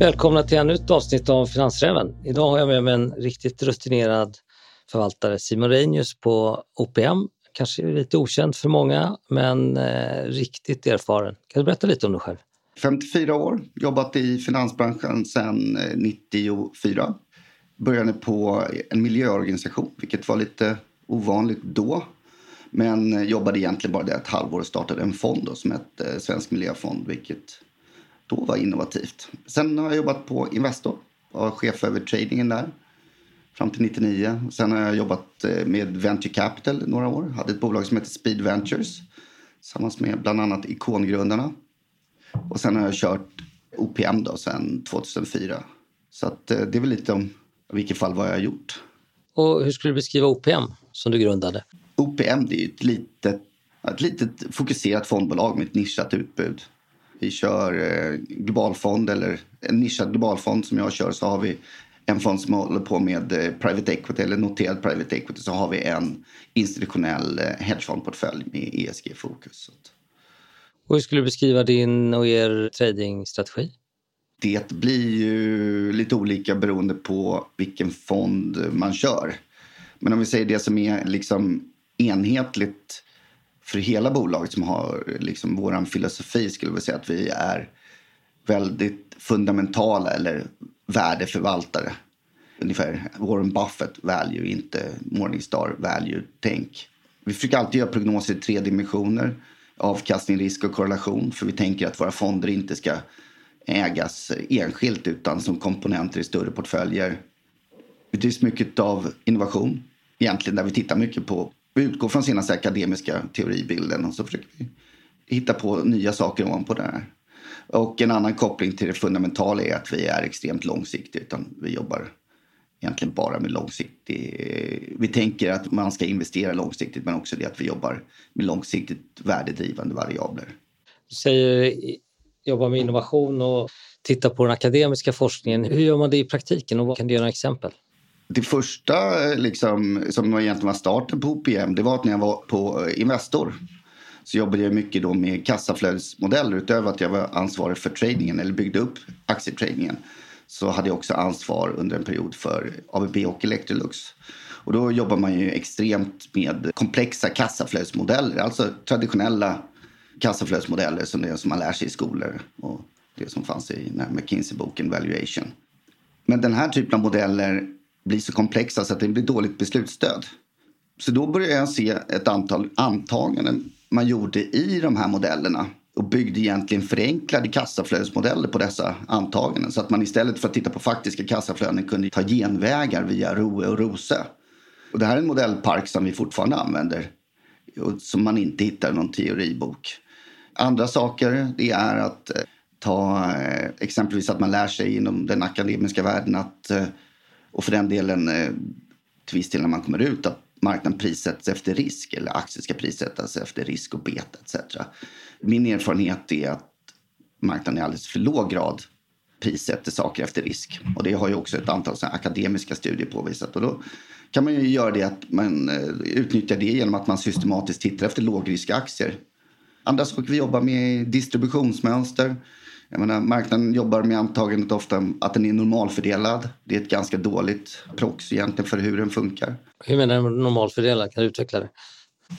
Välkomna till ännu ett avsnitt av Finansräven. Idag har jag med mig en riktigt rutinerad förvaltare, Simon Reinius på OPM. Kanske lite okänd för många, men eh, riktigt erfaren. Kan du berätta lite om dig själv? 54 år, jobbat i finansbranschen sedan eh, 94. Började på en miljöorganisation, vilket var lite ovanligt då. Men eh, jobbade egentligen bara det ett halvår och startade en fond då, som hette eh, Svensk Miljöfond, vilket då var innovativt. Sen har jag jobbat på Investor, var chef över tradingen där fram till 99. Sen har jag jobbat eh, med Venture Capital några år. Hade ett bolag som heter Speed Ventures tillsammans med bland annat ikongrundarna. Och sen har jag kört OPM då sen 2004. Så att, eh, det är väl lite om i vilket fall vad jag har gjort. Och hur skulle du beskriva OPM som du grundade? OPM det är ett litet, ett litet fokuserat fondbolag med ett nischat utbud. Vi kör eh, globalfond eller en nischad globalfond som jag kör så har vi en fond som håller på med eh, private equity eller noterad private equity så har vi en institutionell hedgefondportfölj med ESG-fokus. Och hur skulle du beskriva din och er tradingstrategi? Det blir ju lite olika beroende på vilken fond man kör. Men om vi säger det som är liksom enhetligt för hela bolaget som har liksom vår filosofi skulle vi säga att vi är väldigt fundamentala eller värdeförvaltare. Ungefär Warren Buffett value, inte Morningstar value-tänk. Vi försöker alltid göra prognoser i tre dimensioner. Avkastning, risk och korrelation. För vi tänker att våra fonder inte ska ägas enskilt utan som komponenter i större portföljer. Vi drivs mycket av innovation. Egentligen där vi tittar mycket på, vi utgår från senaste akademiska teoribilden och så försöker vi hitta på nya saker ovanpå det här. Och en annan koppling till det fundamentala är att vi är extremt långsiktiga utan vi jobbar egentligen bara med långsiktig... Vi tänker att man ska investera långsiktigt men också det att vi jobbar med långsiktigt värdedrivande variabler. Du säger jobba med innovation och titta på den akademiska forskningen. Hur gör man det i praktiken och vad kan du ge några exempel? Det första eh, liksom, som egentligen var starten på OPM det var att när jag var på eh, Investor så jobbade jag mycket då med kassaflödesmodeller. Utöver att jag var ansvarig för tradingen eller byggde upp aktietradingen så hade jag också ansvar under en period för ABB och Electrolux. Och då jobbar man ju extremt med komplexa kassaflödesmodeller, alltså traditionella kassaflödesmodeller som det som man lär sig i skolor och det som fanns i McKinsey-boken Valuation. Men den här typen av modeller blir så komplexa så att det blir dåligt beslutsstöd. Så då började jag se ett antal antaganden man gjorde i de här modellerna och byggde egentligen förenklade kassaflödesmodeller på dessa antaganden. Så att man istället för att titta på faktiska kassaflöden kunde ta genvägar via ROE och ROSE. Och det här är en modellpark som vi fortfarande använder och som man inte hittar i någon teoribok. Andra saker det är att eh, ta eh, exempelvis att man lär sig inom den akademiska världen att eh, och för den delen eh, till viss del när man kommer ut att marknaden prissätts efter risk eller aktier ska prissättas efter risk och beta etc. Min erfarenhet är att marknaden i alldeles för låg grad prissätter saker efter risk. Och det har ju också ett antal akademiska studier påvisat. Och då kan man ju göra det att man eh, utnyttjar det genom att man systematiskt tittar efter lågriskaktier. Andra saker vi jobbar med är distributionsmönster. Jag menar, marknaden jobbar med antagandet ofta att den är normalfördelad. Det är ett ganska dåligt prox egentligen för hur den funkar. Hur menar du normalfördelad? Kan du utveckla det?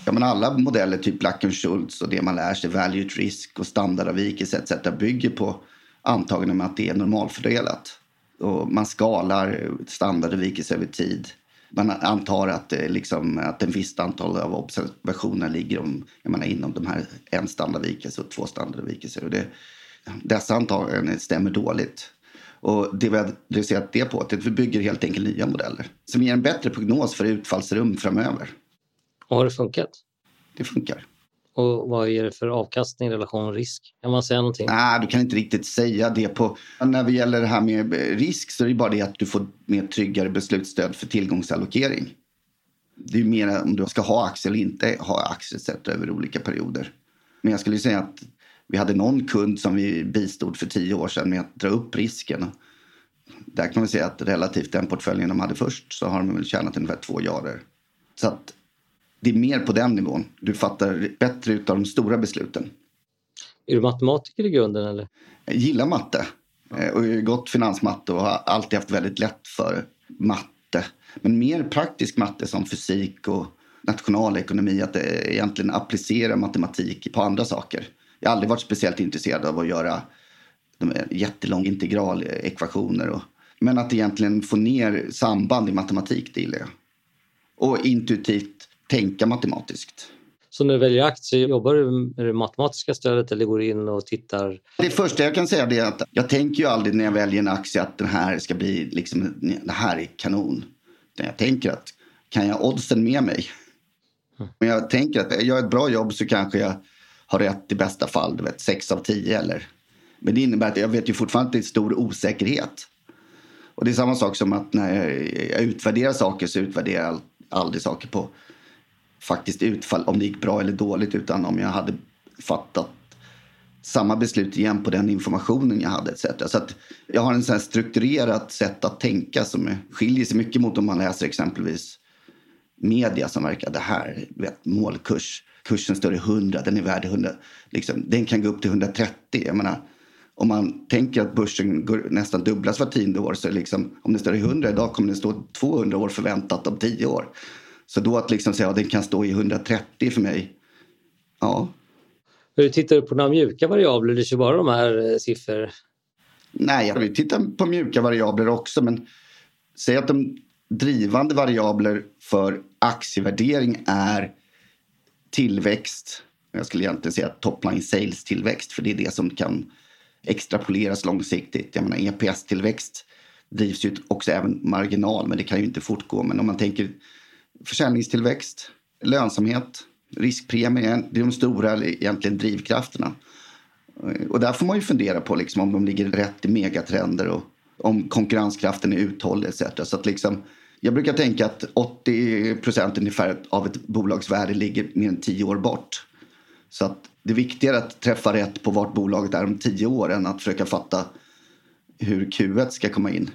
Ja, men alla modeller, typ Black-Scholes och det man lär sig, value at risk och standardavvikelse etc. bygger på antaganden med att det är normalfördelat. Och man skalar standardavvikelse över tid. Man antar att, det liksom, att en visst antal av observationer ligger om, jag menar, inom de här en standardavvikelse och två standardavvikelser. Och det, dessa antaganden stämmer dåligt. Och det vi har adresserat det på är att vi bygger helt enkelt nya modeller som ger en bättre prognos för utfallsrum framöver. Och har det funkat? Det funkar. Och vad ger det för avkastning, relation och risk? Kan man säga någonting? Nej, du kan inte riktigt säga det. på. När det gäller det här med risk så är det bara det att du får mer tryggare beslutsstöd för tillgångsallokering. Det är mer om du ska ha aktier eller inte ha aktier sett över olika perioder. Men jag skulle säga att vi hade någon kund som vi bistod för tio år sedan med att dra upp risken. Där kan vi säga att relativt den portföljen de hade först så har de väl tjänat ungefär två jarder. Så att det är mer på den nivån. Du fattar bättre av de stora besluten. Är du matematiker i grunden? Eller? Jag gillar matte. Eh, och jag har gått finansmatte och har alltid haft väldigt lätt för matte. Men mer praktisk matte som fysik och nationalekonomi. Att egentligen applicera matematik på andra saker. Jag har aldrig varit speciellt intresserad av att göra jättelånga integralekvationer. Och, men att egentligen få ner samband i matematik, det gillar jag. Och intuitivt tänka matematiskt. Så när du väljer aktier, jobbar du med det matematiska stödet eller går du in och tittar? Det första jag kan säga är att jag tänker ju aldrig när jag väljer en aktie att den här ska bli, liksom, det här är kanon. Jag tänker att kan jag oddsen med mig? Mm. Men jag tänker att jag gör ett bra jobb så kanske jag har rätt i bästa fall, du vet 6 av 10 eller. Men det innebär att jag vet ju fortfarande att det är stor osäkerhet. Och det är samma sak som att när jag utvärderar saker så utvärderar jag aldrig saker på faktiskt utfall, om det gick bra eller dåligt, utan om jag hade fattat samma beslut igen på den informationen jag hade. Etc. Så att jag har en sån strukturerat sätt att tänka som skiljer sig mycket mot om man läser exempelvis media som verkar det här, vet, målkurs, kursen står i 100, den är värd 100, liksom, den kan gå upp till 130. Jag menar, om man tänker att börsen går, nästan dubblas var tionde år så liksom, om den står i 100 idag kommer den stå 200 år förväntat om 10 år. Så då att liksom säga att den kan stå i 130 för mig, ja. Hur tittar du på några mjuka variabler? Du kör bara de här eh, siffror? Nej, jag tittar på mjuka variabler också men säg att de drivande variabler för aktievärdering är tillväxt. Jag skulle egentligen säga topline sales tillväxt för det är det som kan extrapoleras långsiktigt. Jag menar EPS-tillväxt drivs ju också även marginal men det kan ju inte fortgå. Men om man tänker försäljningstillväxt, lönsamhet, riskpremie, det är de stora egentligen drivkrafterna. Och där får man ju fundera på liksom om de ligger rätt i megatrender och om konkurrenskraften är uthållig etc. Så att liksom, jag brukar tänka att 80 procent ungefär av ett bolags värde ligger mer än 10 år bort. Så att det är viktigare att träffa rätt på vart bolaget är om 10 år än att försöka fatta hur Q1 ska komma in.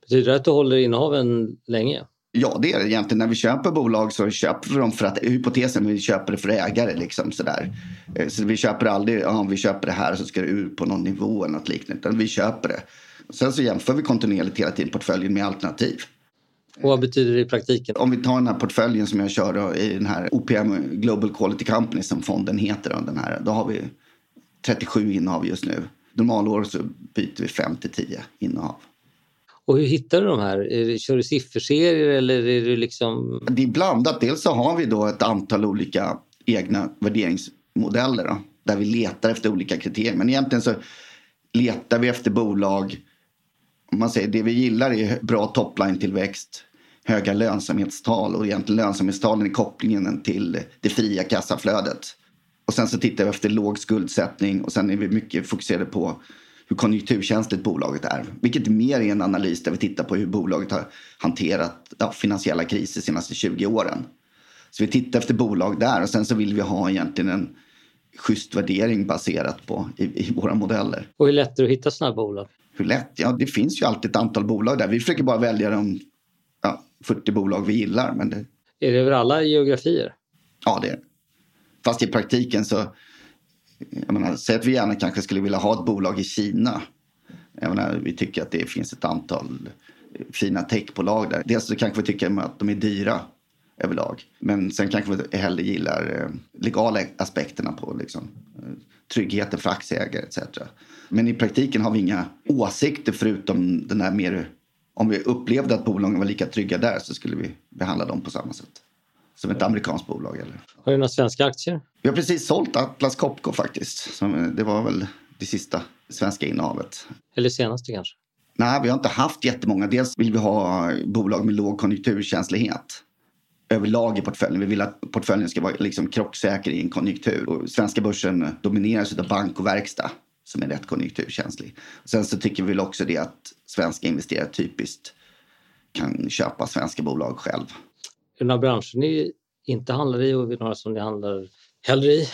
Betyder det att du håller innehaven länge? Ja, det är det egentligen. När vi köper bolag så köper vi dem för att hypotesen vi köper det för ägare. Liksom, sådär. Eh, så vi köper aldrig, ja, vi köper det här så ska det ut på någon nivå eller något liknande. Utan vi köper det. Sen så jämför vi kontinuerligt hela tiden portföljen med alternativ. Och vad betyder det i praktiken? Om vi tar den här portföljen som jag kör då, i den här OPM Global Quality Company som fonden heter. Då, den här, då har vi 37 innehav just nu. Normalår så byter vi 5 till 10 innehav. Och hur hittar du de här? Kör du sifferserier eller är det liksom? Det är blandat. Dels så har vi då ett antal olika egna värderingsmodeller då, där vi letar efter olika kriterier. Men egentligen så letar vi efter bolag. Om man säger det vi gillar är bra topline-tillväxt, höga lönsamhetstal och egentligen lönsamhetstalen är kopplingen till det fria kassaflödet. Och sen så tittar vi efter låg skuldsättning och sen är vi mycket fokuserade på hur konjunkturkänsligt bolaget är. Vilket mer är en analys där vi tittar på hur bolaget har hanterat ja, finansiella kriser de senaste 20 åren. Så vi tittar efter bolag där och sen så vill vi ha egentligen en schysst värdering baserat på i, i våra modeller. Och hur lätt är det att hitta sådana bolag? Hur lätt? Ja, det finns ju alltid ett antal bolag där. Vi försöker bara välja de ja, 40 bolag vi gillar. Men det... Är det över alla geografier? Ja, det är det. Fast i praktiken så jag menar, säg att vi gärna kanske skulle vilja ha ett bolag i Kina. Jag menar, vi tycker att det finns ett antal fina techbolag där. Dels så kanske vi tycker att de är dyra överlag. Men sen kanske vi hellre gillar eh, legala aspekterna på liksom, eh, tryggheten för aktieägare etc. Men i praktiken har vi inga åsikter förutom den här mer... Om vi upplevde att bolagen var lika trygga där så skulle vi behandla dem på samma sätt. Som ett amerikanskt bolag. Eller? Har du några svenska aktier? Vi har precis sålt Atlas Copco faktiskt. Det var väl det sista svenska innehavet. Eller senaste kanske? Nej, vi har inte haft jättemånga. Dels vill vi ha bolag med låg konjunkturkänslighet överlag i portföljen. Vi vill att portföljen ska vara liksom krocksäker i en konjunktur. Och svenska börsen domineras av bank och verkstad som är rätt konjunkturkänslig. Sen så tycker vi också det att svenska investerare typiskt kan köpa svenska bolag själv. Är det några branscher ni inte handlar i och några som ni handlar hellre i?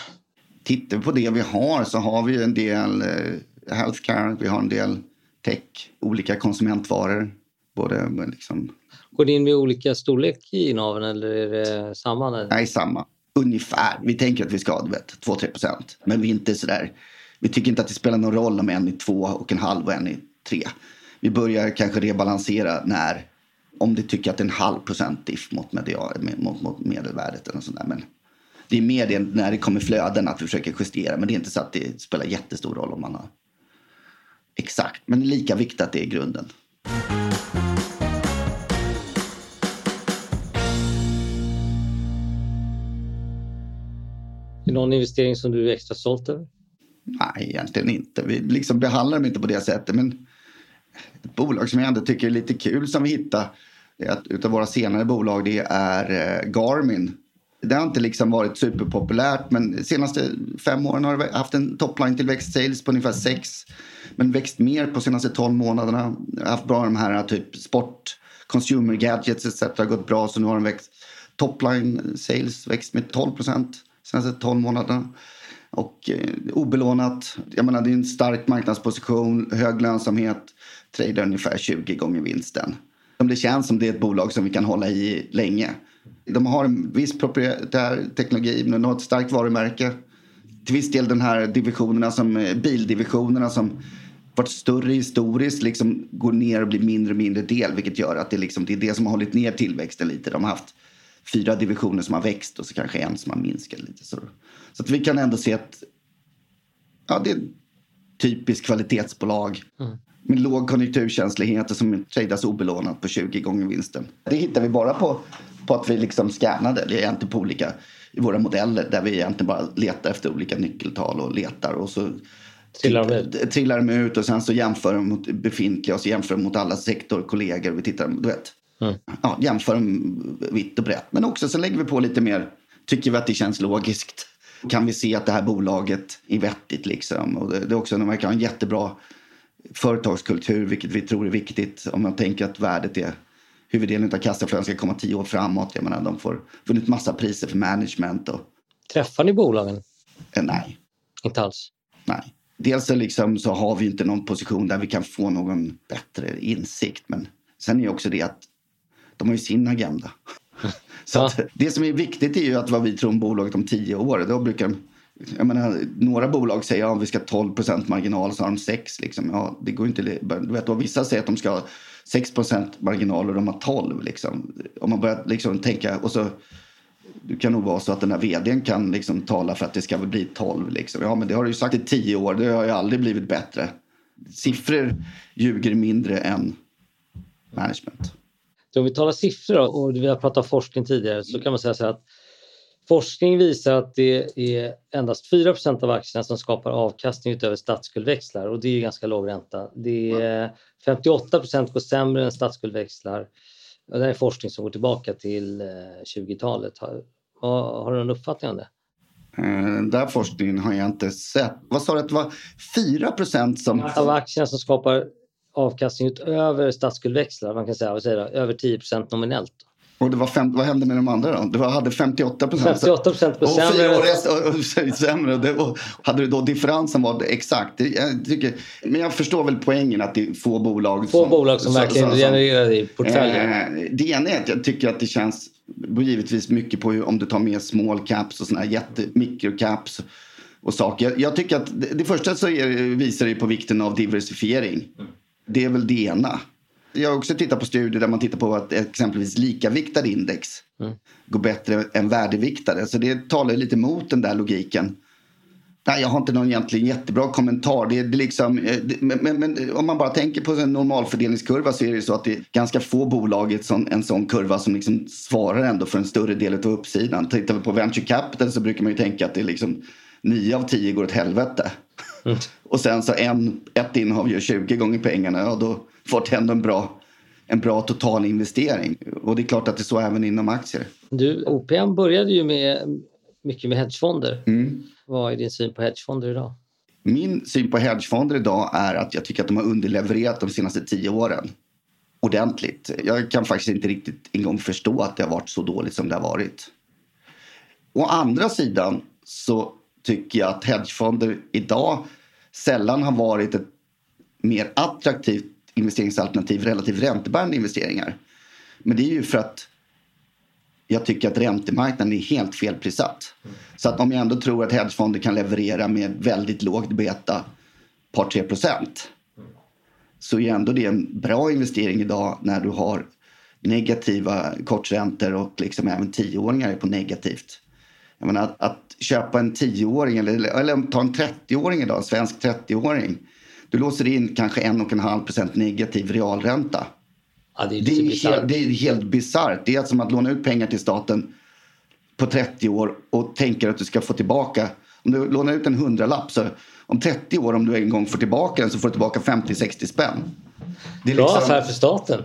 Tittar vi på det vi har så har vi en del eh, healthcare, vi har en del tech, olika konsumentvaror. Både liksom... Går ni in med olika storlek i innehaven eller är det samma? Nej, samma. Ungefär. Vi tänker att vi ska ha 2-3 procent. Men vi är inte sådär... Vi tycker inte att det spelar någon roll om en är två och en halv och en är tre. Vi börjar kanske rebalansera när om du tycker att det är en halv procent diff mot, medial, mot, mot medelvärdet. Eller sånt där. Men det är mer det när det kommer flöden att vi försöker justera. Men det är inte så att det spelar jättestor roll om man har exakt. Men det är lika viktigt att det är grunden. Är det någon investering som du är extra stolt över? Nej, egentligen inte. Vi liksom behandlar dem inte på det sättet. Men ett bolag som jag ändå tycker är lite kul som vi hittade utav våra senare bolag det är eh, Garmin. Det har inte liksom varit superpopulärt men de senaste fem åren har det haft en topline-tillväxt sales på ungefär 6. Men växt mer på senaste 12 månaderna. Haft bra de här typ sport, consumer gadgets etc. har gått bra så nu har de växt. Topline sales växt med 12 procent senaste 12 månaderna. Och eh, obelånat. Jag menar det är en stark marknadsposition, hög lönsamhet. Tradar ungefär 20 gånger vinsten. Det känns som det är ett bolag som vi kan hålla i länge. De har en viss proprietär teknologi, men de har ett starkt varumärke. Till viss del den här divisionerna som eh, bildivisionerna som varit större historiskt liksom går ner och blir mindre och mindre del vilket gör att det, liksom, det är det som har hållit ner tillväxten lite. De har haft fyra divisioner som har växt och så kanske en som har minskat lite. Så, så att vi kan ändå se att ja, det är typiskt kvalitetsbolag. Mm med låg konjunkturkänslighet och som tradas obelånat på 20 gånger vinsten. Det hittar vi bara på, på att vi liksom scannade, eller egentligen på olika i våra modeller där vi egentligen bara letar efter olika nyckeltal och letar och så trillar de ut, trillar de ut och sen så jämför de mot befintliga och så jämför de mot alla sektorkollegor. Vi tittar, du vet. Mm. Ja, jämför vitt och brett. Men också så lägger vi på lite mer, tycker vi att det känns logiskt. Kan vi se att det här bolaget är vettigt liksom. Och det, det är också, de verkar ha en jättebra företagskultur, vilket vi tror är viktigt om man tänker att värdet är huvuddelen av kassaflöden ska komma tio år framåt. Jag menar, de får vunnit massa priser för management. Och... Träffar ni bolagen? Eh, nej. Inte alls? Nej. Dels liksom så har vi inte någon position där vi kan få någon bättre insikt. Men sen är också det att de har ju sin agenda. så ja. det som är viktigt är ju att vad vi tror om bolaget om tio år. Då brukar jag menar, några bolag säger att ja, vi ska ha 12% marginal så har de 6. Liksom. Ja, det går inte, du vet, och vissa säger att de ska ha 6% marginal och de har 12. Liksom. Om man börjar liksom tänka och så det kan nog vara så att den här vdn kan liksom tala för att det ska bli 12. Liksom. Ja, men det har du ju sagt i 10 år. Det har ju aldrig blivit bättre. Siffror ljuger mindre än management. Om vi talar siffror och vi har pratat forskning tidigare så kan man säga så här att Forskning visar att det är endast 4% av aktierna som skapar avkastning utöver statsskuldväxlar och det är ganska låg ränta. Det är 58% går sämre än statsskuldväxlar. Det är forskning som går tillbaka till 20-talet. Eh, har, har du någon uppfattning om det? Den där forskningen har jag inte sett. Vad sa du att det var 4% som... Av aktierna som skapar avkastning utöver statsskuldväxlar, man kan säga, vad säger över 10% nominellt. Och det var fem, vad hände med de andra då? Du hade 58 procent. 58 procent på sämre. Och, rest, och, och, sämre. Det, och hade du då differensen var exakt. Jag tycker, men jag förstår väl poängen att det är få bolag. Få som, bolag som så, verkligen så, genererar i portföljen. Eh, det ena är att jag tycker att det känns givetvis mycket på om du tar med small caps och såna här jättemikrocaps och saker. Jag, jag, tycker att det, det första så är, visar det på vikten av diversifiering. Det är väl det ena. Jag har också tittat på studier där man tittar på att exempelvis likaviktade index mm. går bättre än värdeviktade. Så det talar lite emot den där logiken. Nej, jag har inte någon egentligen jättebra kommentar. Det är liksom, eh, men, men, men, om man bara tänker på en normalfördelningskurva så är det så att det är ganska få bolag i en sån kurva som liksom svarar ändå för en större del av uppsidan. Tittar vi på venture capital så brukar man ju tänka att det är liksom 9 av 10 går åt helvete. Mm. Och sen så en, ett innehav gör 20 gånger pengarna och då fått ändå en bra, en bra total investering. Och det är klart att det är så även inom aktier. Du, OPM började ju med mycket med hedgefonder. Mm. Vad är din syn på hedgefonder idag? Min syn på hedgefonder idag är att jag tycker att de har underlevererat de senaste tio åren ordentligt. Jag kan faktiskt inte riktigt en gång förstå att det har varit så dåligt som det har varit. Å andra sidan så tycker jag att hedgefonder idag sällan har varit ett mer attraktivt investeringsalternativ relativt räntebärande investeringar. Men det är ju för att jag tycker att räntemarknaden är helt felprissatt. Så att om jag ändå tror att hedgefonder kan leverera med väldigt lågt beta, par tre procent. så är ändå det en bra investering idag när du har negativa korträntor och liksom även tioåringar är på negativt. Jag menar, att, att köpa en tioåring eller, eller ta en 30-åring idag, en svensk 30-åring. Du låser in kanske 1,5 negativ realränta. Ja, det, är Det är, bizarrt. helt, det är helt bisarrt. Det är som att låna ut pengar till staten på 30 år och tänker att du ska få tillbaka. Om du lånar ut en hundralapp så om 30 år om du en gång får tillbaka den så får du tillbaka 50-60 spänn. Det är Bra liksom- affär för staten.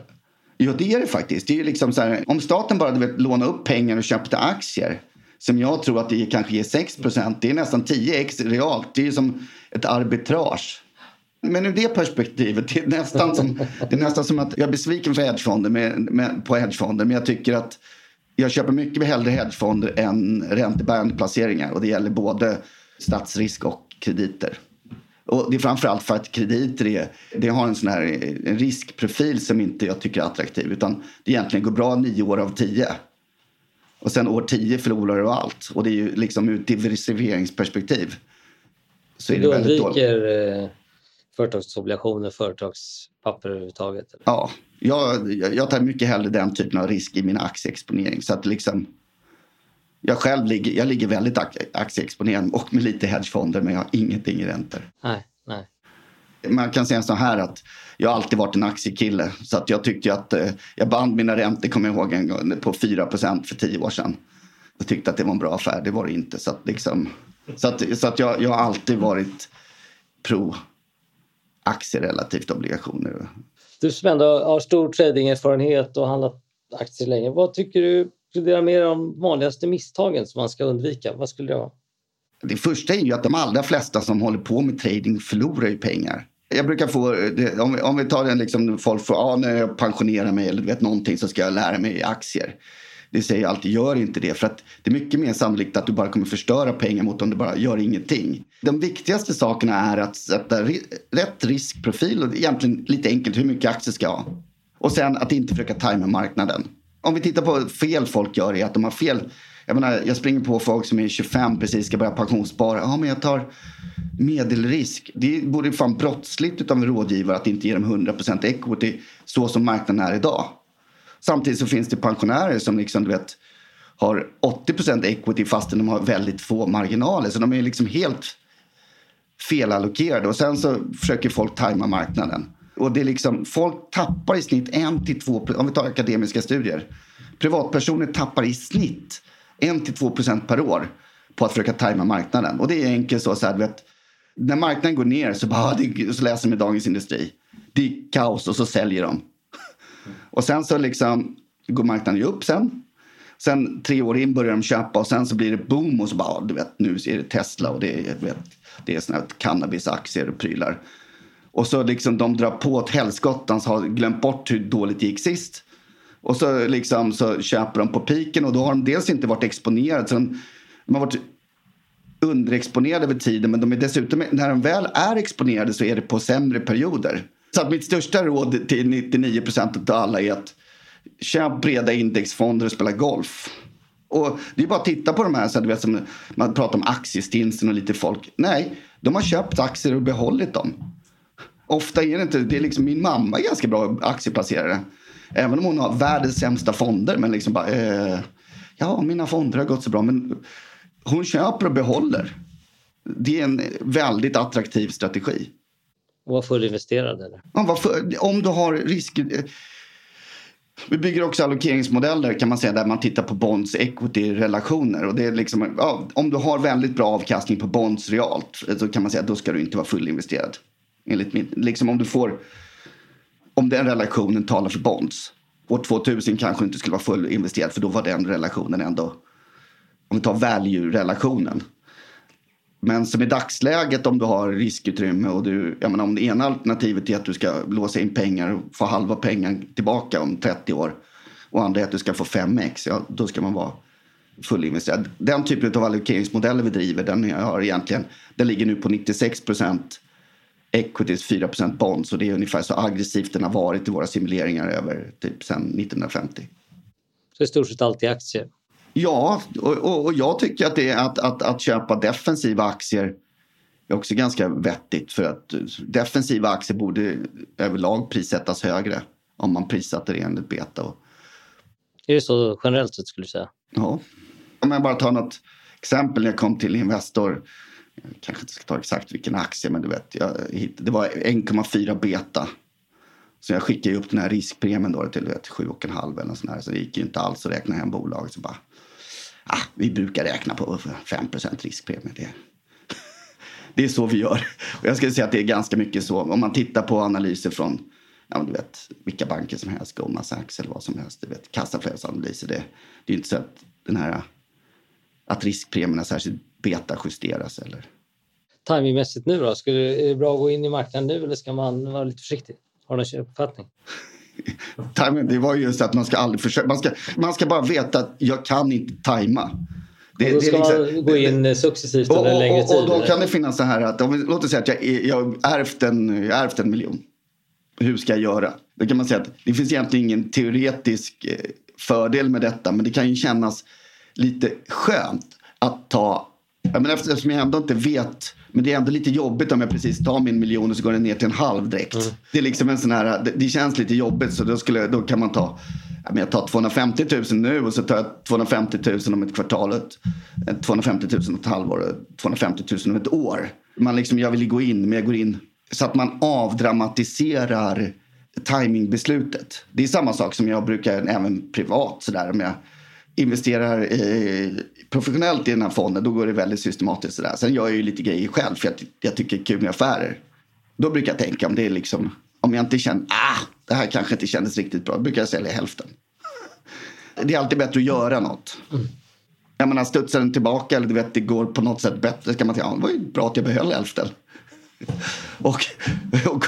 Ja, det är det faktiskt. Det är liksom så här, om staten bara du vet, lånar upp pengar och köpte aktier som jag tror att det kanske ger 6% det är nästan 10x realt. Det är ju som ett arbitrage. Men ur det perspektivet, det är nästan som, det är nästan som att jag är besviken för hedgefonder med, med, på hedgefonder men jag tycker att jag köper mycket hellre hedgefonder än räntebärande placeringar och det gäller både statsrisk och krediter. Och det är framförallt för att krediter är, det har en sån här en riskprofil som inte jag tycker är attraktiv. Utan det egentligen går bra nio år av tio. Och sen år tio förlorar du allt. Och det är ju liksom ur ett diversifieringsperspektiv. Så är det Du väldigt dåligt. undviker eh, företagsobligationer, företagspapper överhuvudtaget. eller? Ja, jag, jag tar mycket hellre den typen av risk i min aktieexponering. Så att liksom, jag själv ligger, jag ligger väldigt ak- aktieexponerad och med lite hedgefonder men jag har ingenting i räntor. Nej, nej. Man kan säga så här att jag har alltid varit en aktiekille. Så att jag tyckte att eh, jag band mina räntor, kommer jag ihåg, en gång, på 4% för tio år sedan. Jag tyckte att det var en bra affär, det var det inte. Så att, liksom, så att, så att jag, jag har alltid varit pro aktier relativt obligationer. Du som ändå har stor tradingerfarenhet och handlat aktier länge. Vad tycker du funderar mer om vanligaste misstagen som man ska undvika? Vad skulle det vara? Det första är ju att de allra flesta som håller på med trading förlorar ju pengar. Jag brukar få, om vi, om vi tar den liksom, folk får, ah, ja när jag pensionerar mig eller vet någonting så ska jag lära mig aktier. Det säger jag alltid, gör inte det. För att det är mycket mer sannolikt att du bara kommer förstöra pengar mot om du bara gör ingenting. De viktigaste sakerna är att sätta ri- rätt riskprofil och egentligen lite enkelt hur mycket aktier ska jag ha. Och sen att inte försöka tajma marknaden. Om vi tittar på fel folk gör är att de har fel. Jag, menar, jag springer på folk som är 25 precis ska börja pensionsspara. Ja, men jag tar medelrisk. Det vore fan brottsligt utav en rådgivare att inte ge dem 100% equity så som marknaden är idag. Samtidigt så finns det pensionärer som liksom, du vet, har 80% equity fastän de har väldigt få marginaler. Så de är liksom helt felallokerade och sen så försöker folk tajma marknaden. Och det är liksom, folk tappar i snitt 1-2 om vi tar akademiska studier. Privatpersoner tappar i snitt 1-2% per år på att försöka tajma marknaden. Och det är enkelt så, så här, vet, när marknaden går ner så, bara, det, så läser de i Dagens Industri. Det är kaos och så säljer de. Och sen så liksom går marknaden ju upp sen. Sen tre år in börjar de köpa och sen så blir det boom och så bara, du vet, nu är det Tesla och det är, vet, det är såna här cannabisaktier och prylar. Och så liksom de drar på ett helskottans har glömt bort hur dåligt det gick sist. Och så liksom så köper de på piken och då har de dels inte varit exponerade så de, de har varit underexponerade över tiden men de är dessutom, när de väl är exponerade så är det på sämre perioder. Så att mitt största råd till 99 procent av alla är att köp breda indexfonder och spela golf. Och det är bara att titta på de här, så att du vet, som man pratar om aktiestinsen och lite folk. Nej, de har köpt aktier och behållit dem. Ofta är det inte, det är liksom min mamma är ganska bra aktieplacerare. Även om hon har världens sämsta fonder. Men liksom bara, eh, ja mina fonder har gått så bra. Men hon köper och behåller. Det är en väldigt attraktiv strategi. Och var fullinvesterad eller? Ja, om du har risk... Vi bygger också allokeringsmodeller kan man säga där man tittar på bonds. Och det är liksom, ja, om du har väldigt bra avkastning på bonds realt så kan man säga att då ska du inte vara fullinvesterad. Enligt min, liksom om du får... Om den relationen talar för bonds. År 2000 kanske inte skulle vara fullinvesterad för då var den relationen ändå... Om vi tar value-relationen. Men som i dagsläget om du har riskutrymme och du, jag menar, om det ena alternativet är att du ska låsa in pengar och få halva pengen tillbaka om 30 år och andra är att du ska få 5x, ja, då ska man vara fullinvesterad. Den typen av allokeringsmodeller vi driver, den, har egentligen, den ligger nu på 96 equities, 4% bonds och det är ungefär så aggressivt den har varit i våra simuleringar över typ sedan 1950. Så i stort sett alltid aktier. Ja, och, och, och jag tycker att, det att, att, att köpa defensiva aktier är också ganska vettigt för att defensiva aktier borde överlag prissättas högre om man prissatte det enligt beta. Är det så generellt sett skulle du säga? Ja. Om jag bara tar något exempel när jag kom till Investor. Jag kanske inte ska ta exakt vilken aktie men du vet. Jag det var 1,4 beta. Så jag skickade upp den här riskpremien då till 7,5 eller sån här. Så det gick ju inte alls att räkna hem bolaget. Så bara, ah, vi brukar räkna på 5 riskpremie. Det, det är så vi gör. Och jag skulle säga att det är ganska mycket så. Om man tittar på analyser från ja, du vet, vilka banker som helst, Goldman Sachs eller vad som helst. Du vet, kassaflödesanalyser. Det, det är inte så att den här att riskpremierna särskilt betajusteras eller? Timingmässigt nu då? Skulle, är det bra att gå in i marknaden nu eller ska man vara lite försiktig? Har du en uppfattning? Timing, det var just att man ska aldrig försöka. Man ska, man ska bara veta att jag kan inte tajma. Det, då ska det liksom, man gå in det, successivt under längre tid? Och, då kan det finnas så här att, om, låt oss säga att jag, jag ärvt en, jag ärvt en miljon. Hur ska jag göra? Då kan man säga att det finns egentligen ingen teoretisk eh, fördel med detta men det kan ju kännas lite skönt att ta jag menar, eftersom jag ändå inte vet. Men det är ändå lite jobbigt om jag precis tar min miljon och så går den ner till en halv direkt. Mm. Det är liksom en sån här, det, det, känns lite jobbigt så då, skulle, då kan man ta jag tar 250 000 nu och så tar jag 250 000 om ett kvartal. 250 000 om ett halvår 250 000 om ett år. Man liksom, jag vill gå in, men jag går in så att man avdramatiserar timingbeslutet. Det är samma sak som jag brukar även privat. Så där, om jag investerar i, professionellt i den här fonden då går det väldigt systematiskt. Sådär. Sen gör jag ju lite grejer själv för jag, jag tycker det är kul med affärer. Då brukar jag tänka om det är liksom om jag inte känner ah, det här kanske inte kändes riktigt bra. Då brukar jag sälja hälften. Det är alltid bättre att göra något. Mm. Jag menar studsar den tillbaka eller du vet det går på något sätt bättre. Ska man säga, ja, det var ju bra att jag behöll hälften. Och, och,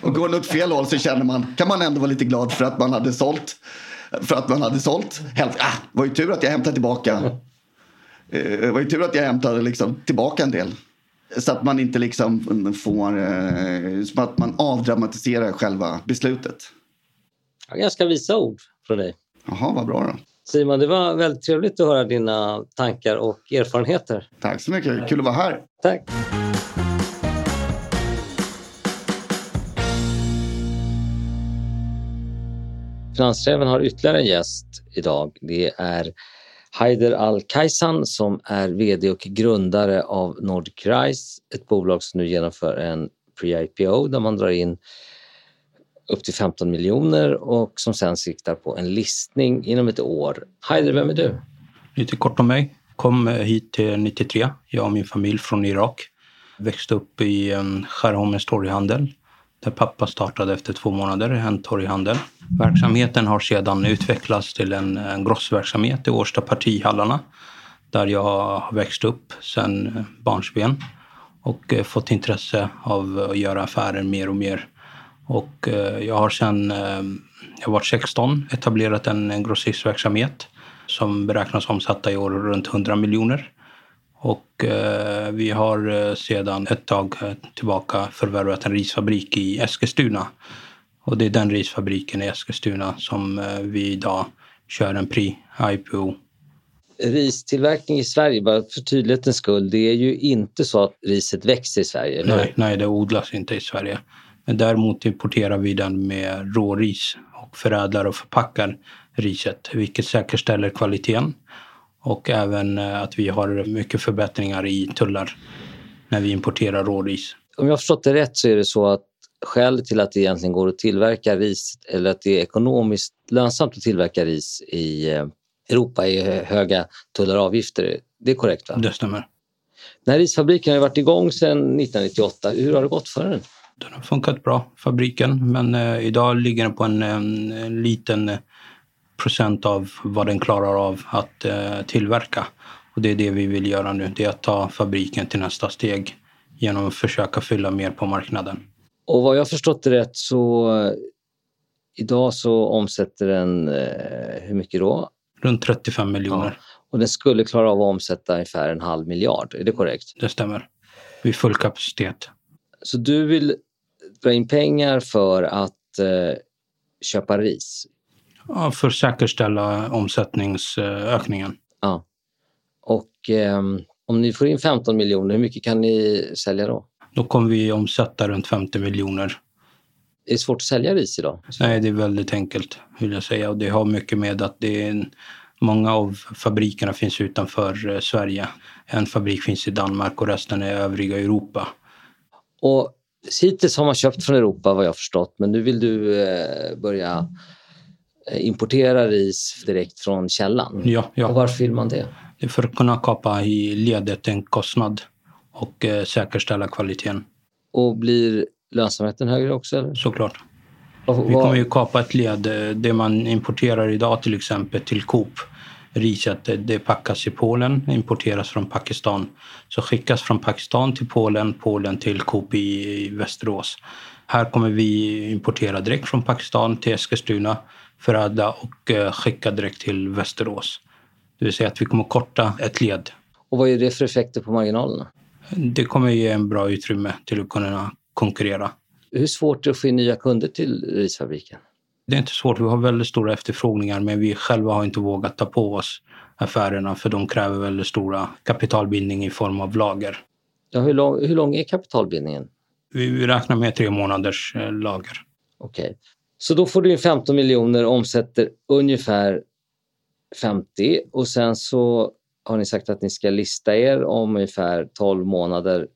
och går det åt fel håll så känner man, kan man ändå vara lite glad för att man hade sålt. För att man hade sålt. Helt, ah, det var ju tur att jag hämtade tillbaka. Eh, det var ju tur att jag hämtade liksom tillbaka en del. Så att man inte liksom får, eh, så att man avdramatiserar själva beslutet. Ganska visa ord från dig. Jaha, vad bra då. Simon, det var väldigt trevligt att höra dina tankar och erfarenheter. Tack så mycket, kul att vara här. Tack. Finansräven har ytterligare en gäst idag. Det är Haider Al-Kaisan som är VD och grundare av Nordic Rise, ett bolag som nu genomför en pre-IPO där man drar in upp till 15 miljoner och som sen siktar på en listning inom ett år. Haider, vem är du? Lite kort om mig. Kom eh, hit till 93, jag och min familj från Irak. Växte upp i en Skärholmens torghandel där pappa startade efter två månader en torghandel. Verksamheten har sedan utvecklats till en, en grossverksamhet i Årsta partihallarna där jag har växt upp sedan eh, barnsben och eh, fått intresse av att göra affärer mer och mer. Och eh, jag har sedan jag var 16 etablerat en grossistverksamhet som beräknas omsätta i år runt 100 miljoner. Och eh, vi har sedan ett tag tillbaka förvärvat en risfabrik i Eskilstuna. Och det är den risfabriken i Eskilstuna som vi idag kör en pre-IPO. Ristillverkning i Sverige, bara för tydlighetens skull, det är ju inte så att riset växer i Sverige? Nej, nej, det odlas inte i Sverige. Men däremot importerar vi den med råris och förädlar och förpackar riset, vilket säkerställer kvaliteten och även eh, att vi har mycket förbättringar i tullar när vi importerar råris. Om jag har förstått det rätt så är det så att skälet till att det egentligen går att tillverka ris eller att det är ekonomiskt lönsamt att tillverka ris i eh, Europa är höga tullar och avgifter. Det är korrekt? Va? Det stämmer. Den här risfabriken har varit igång sedan 1998. Hur har det gått för den? Den har funkat bra, fabriken, men eh, idag ligger den på en, en, en liten procent av vad den klarar av att eh, tillverka. Och det är det vi vill göra nu, det är att ta fabriken till nästa steg genom att försöka fylla mer på marknaden. Och vad jag förstått det rätt så idag så omsätter den eh, hur mycket då? Runt 35 miljoner. Ja. Och den skulle klara av att omsätta ungefär en halv miljard, är det korrekt? Det stämmer. Vid full kapacitet. Så du vill dra in pengar för att eh, köpa ris Ja, för att säkerställa omsättningsökningen. Ja. Och eh, Om ni får in 15 miljoner, hur mycket kan ni sälja då? Då kommer vi omsätta runt 50 miljoner. Är det svårt att sälja ris idag? Nej, det är väldigt enkelt vill jag säga. Och det har mycket med att det är en, många av fabrikerna finns utanför eh, Sverige. En fabrik finns i Danmark och resten är övriga Europa. Och hittills har man köpt från Europa vad jag förstått, men nu vill du eh, börja eh, importera ris direkt från källan. Ja, ja. Och varför vill man det? Det är för att kunna kapa i ledet en kostnad och eh, säkerställa kvaliteten. Och blir lönsamheten högre också? Eller? Såklart. Vi kommer ju kapa ett led. eh, Det man importerar idag till exempel till Coop. Riset det- det packas i Polen, importeras från Pakistan. Så skickas från Pakistan till Polen, Polen till Coop i Västerås. Här kommer vi importera direkt från Pakistan till Eskilstuna, förädla och eh, skicka direkt till Västerås. Det vill säga att vi kommer korta ett led. Och vad är det för effekter på marginalerna? Det kommer ge en bra utrymme till att kunna konkurrera. Hur svårt är det att få in nya kunder till risfabriken? Det är inte svårt. Vi har väldigt stora efterfrågningar men vi själva har inte vågat ta på oss affärerna för de kräver väldigt stora kapitalbindning i form av lager. Ja, hur, lång, hur lång är kapitalbindningen? Vi, vi räknar med tre månaders eh, lager. Okej. Så då får du in 15 miljoner och omsätter ungefär 50 och sen så har ni sagt att ni ska lista er om ungefär 12 månader.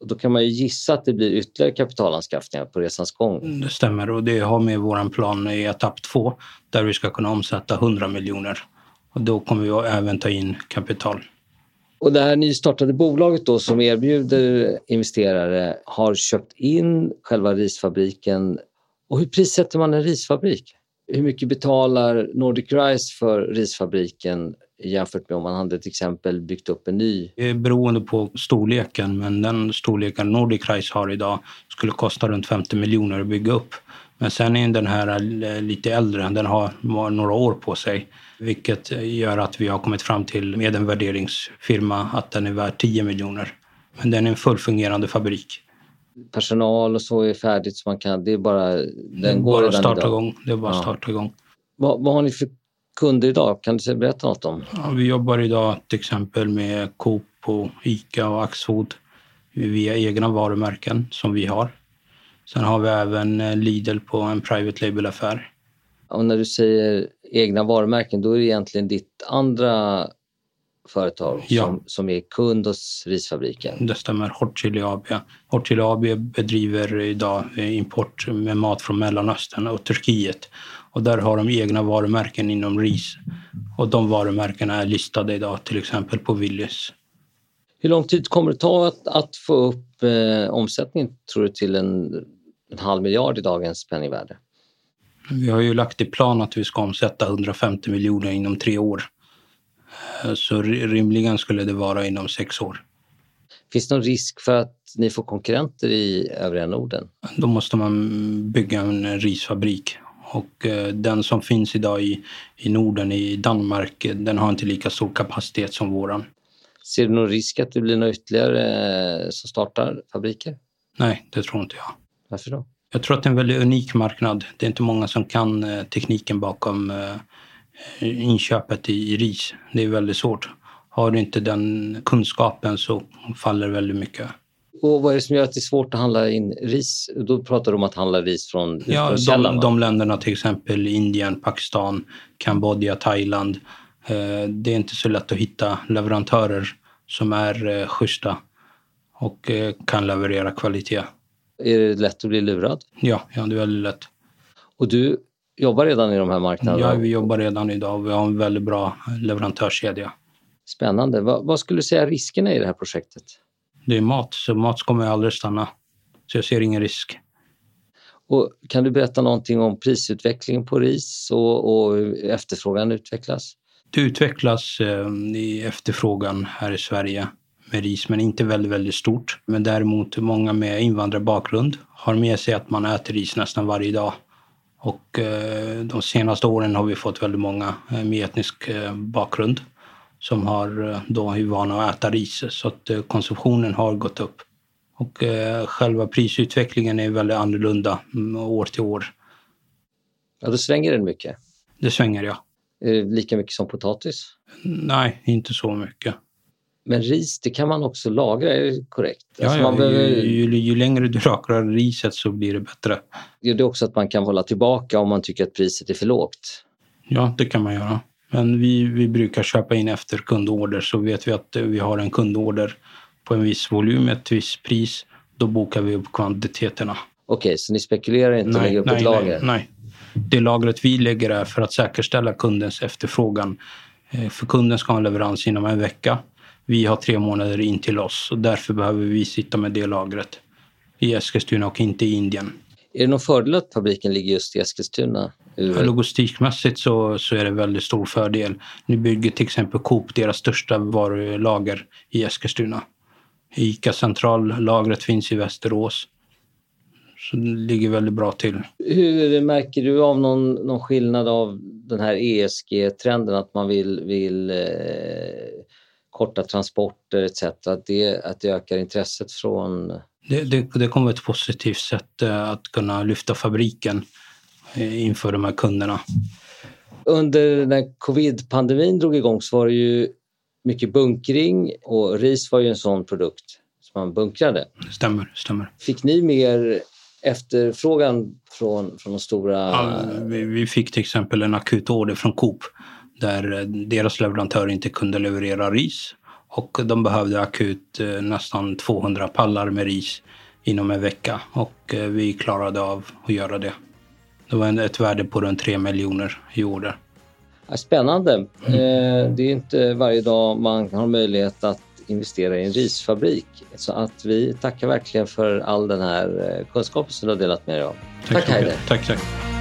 Och då kan man ju gissa att det blir ytterligare kapitalanskaffningar på resans gång. Det stämmer och det har med vår plan i etapp två där vi ska kunna omsätta 100 miljoner. Och då kommer vi även ta in kapital. Och det här nystartade bolaget då som erbjuder investerare har köpt in själva risfabriken. Och hur prissätter man en risfabrik? Hur mycket betalar Nordic Rice för risfabriken jämfört med om man hade till exempel byggt upp en ny? Det är beroende på storleken men den storleken Nordic Rice har idag skulle kosta runt 50 miljoner att bygga upp. Men sen är den här lite äldre, den har några år på sig. Vilket gör att vi har kommit fram till med en värderingsfirma att den är värd 10 miljoner. Men den är en fullfungerande fabrik. Personal och så är färdigt så man kan, det är bara, den går bara redan starta idag. igång. Det är bara Ja. starta igång. Vad, vad har ni för kunder idag? Kan du berätta något om? Ja, vi jobbar idag till exempel med Coop, och Ica och Axfood via egna varumärken som vi har. Sen har vi även eh, Lidl på en private label-affär. Och när du säger egna varumärken, då är det egentligen ditt andra företag Ja. som, som är kund hos risfabriken. Det stämmer, Hot Chili AB. Hot Chili AB bedriver idag eh, import med mat från Mellanöstern och Turkiet. Och där har de egna varumärken inom ris. Och de varumärkena är listade idag till exempel på Willys. Hur lång tid kommer det ta att, att få upp eh, omsättningen, tror du, till en, en halv miljard i dagens penningvärde? Vi har ju lagt i plan att vi ska omsätta 150 miljoner inom tre år. Eh, Så ri- rimligen skulle det vara inom sex år. Finns det någon risk för att ni får konkurrenter i övriga Norden? Då måste man bygga en risfabrik. Och eh, den som finns idag i, i Norden, i Danmark, eh, den har inte lika stor kapacitet som våran. Ser du någon risk att det blir några ytterligare eh, som startar fabriker? Nej, det tror inte jag. Varför då? Jag tror att det är en väldigt unik marknad. Det är inte många som kan tekniken bakom inköpet i ris. Det är väldigt svårt. Har du inte den kunskapen så faller väldigt mycket. Och vad är det som gör att det är svårt att handla in ris? Då pratar du om att handla ris från Ja, de, de länderna till exempel Indien, Pakistan, Kambodja, Thailand. Eh, det är inte så lätt att hitta leverantörer som är eh, schyssta och eh, kan leverera kvalitet. Är det lätt att bli lurad? Ja, ja, det är väldigt lätt. Och du jobbar redan i de här marknaderna? Ja, vi jobbar redan idag och vi har en väldigt bra leverantörskedja. Spännande. Vad, vad skulle du säga riskerna i det här projektet? Det är mat, så mat kommer aldrig stanna. Så jag ser ingen risk. Och kan du berätta någonting om prisutvecklingen på ris och, och hur efterfrågan utvecklas? Det utvecklas eh, i efterfrågan här i Sverige med ris, men inte väldigt, väldigt stort. Men däremot många med invandrarbakgrund har med sig att man äter ris nästan varje dag. Och eh, de senaste åren har vi fått väldigt många eh, med etnisk eh, bakgrund som har eh, då är vana att äta ris. Så att eh, konsumtionen har gått upp. Och eh, själva prisutvecklingen är väldigt annorlunda mm, år till år. Ja, då svänger den mycket. Det svänger ja. Det lika mycket som potatis? Nej, inte så mycket. Men ris, det kan man också lagra, är det korrekt? Ja, Alltså, ja, behöver, ju, ju, ju längre du lagrar riset så blir det bättre. det är också att man kan hålla tillbaka om man tycker att priset är för lågt. Ja, det kan man göra. Men vi, vi brukar köpa in efter kundorder så vet vi att vi har en kundorder på en viss volym, ett visst pris. Då bokar vi upp kvantiteterna. Okej, så ni spekulerar inte och lägger upp ett lager? nej, nej. Det lagret vi lägger är för att säkerställa kundens efterfrågan. Eh, För kunden ska ha en leverans inom en vecka. Vi har tre månader in till oss och därför behöver vi sitta med det lagret i Eskilstuna och inte i Indien. Är det någon fördel att fabriken ligger just i Eskilstuna? Logistikmässigt så, så är det väldigt stor fördel. Nu bygger till exempel Coop deras största varulager i Eskilstuna. Ica centrallagret finns i Västerås. Så det ligger väldigt bra till. Hur märker du av någon, någon skillnad av den här ESG-trenden att man vill, vill eh, korta transporter etc. Att det, att det ökar intresset från... Det, det, det kommer ett positivt sätt eh, att kunna lyfta fabriken inför de här kunderna. Under när covid-pandemin drog igång så var det ju mycket bunkring och ris var ju en sån produkt som man bunkrade. Stämmer, stämmer. Fick ni mer efterfrågan från, från de stora... Ja, vi, vi fick till exempel en akut order från Coop där deras leverantör inte kunde leverera ris och de behövde akut eh, nästan 200 pallar med ris inom en vecka och eh, vi klarade av att göra det. Det var ett värde på runt 3 miljoner i order. Spännande. Eh, det är inte varje dag man har möjlighet att investera i en risfabrik. Så att vi tackar verkligen för all den här eh, kunskapen som du har delat med dig av. Tack, mycket. Heide. Tack, tack.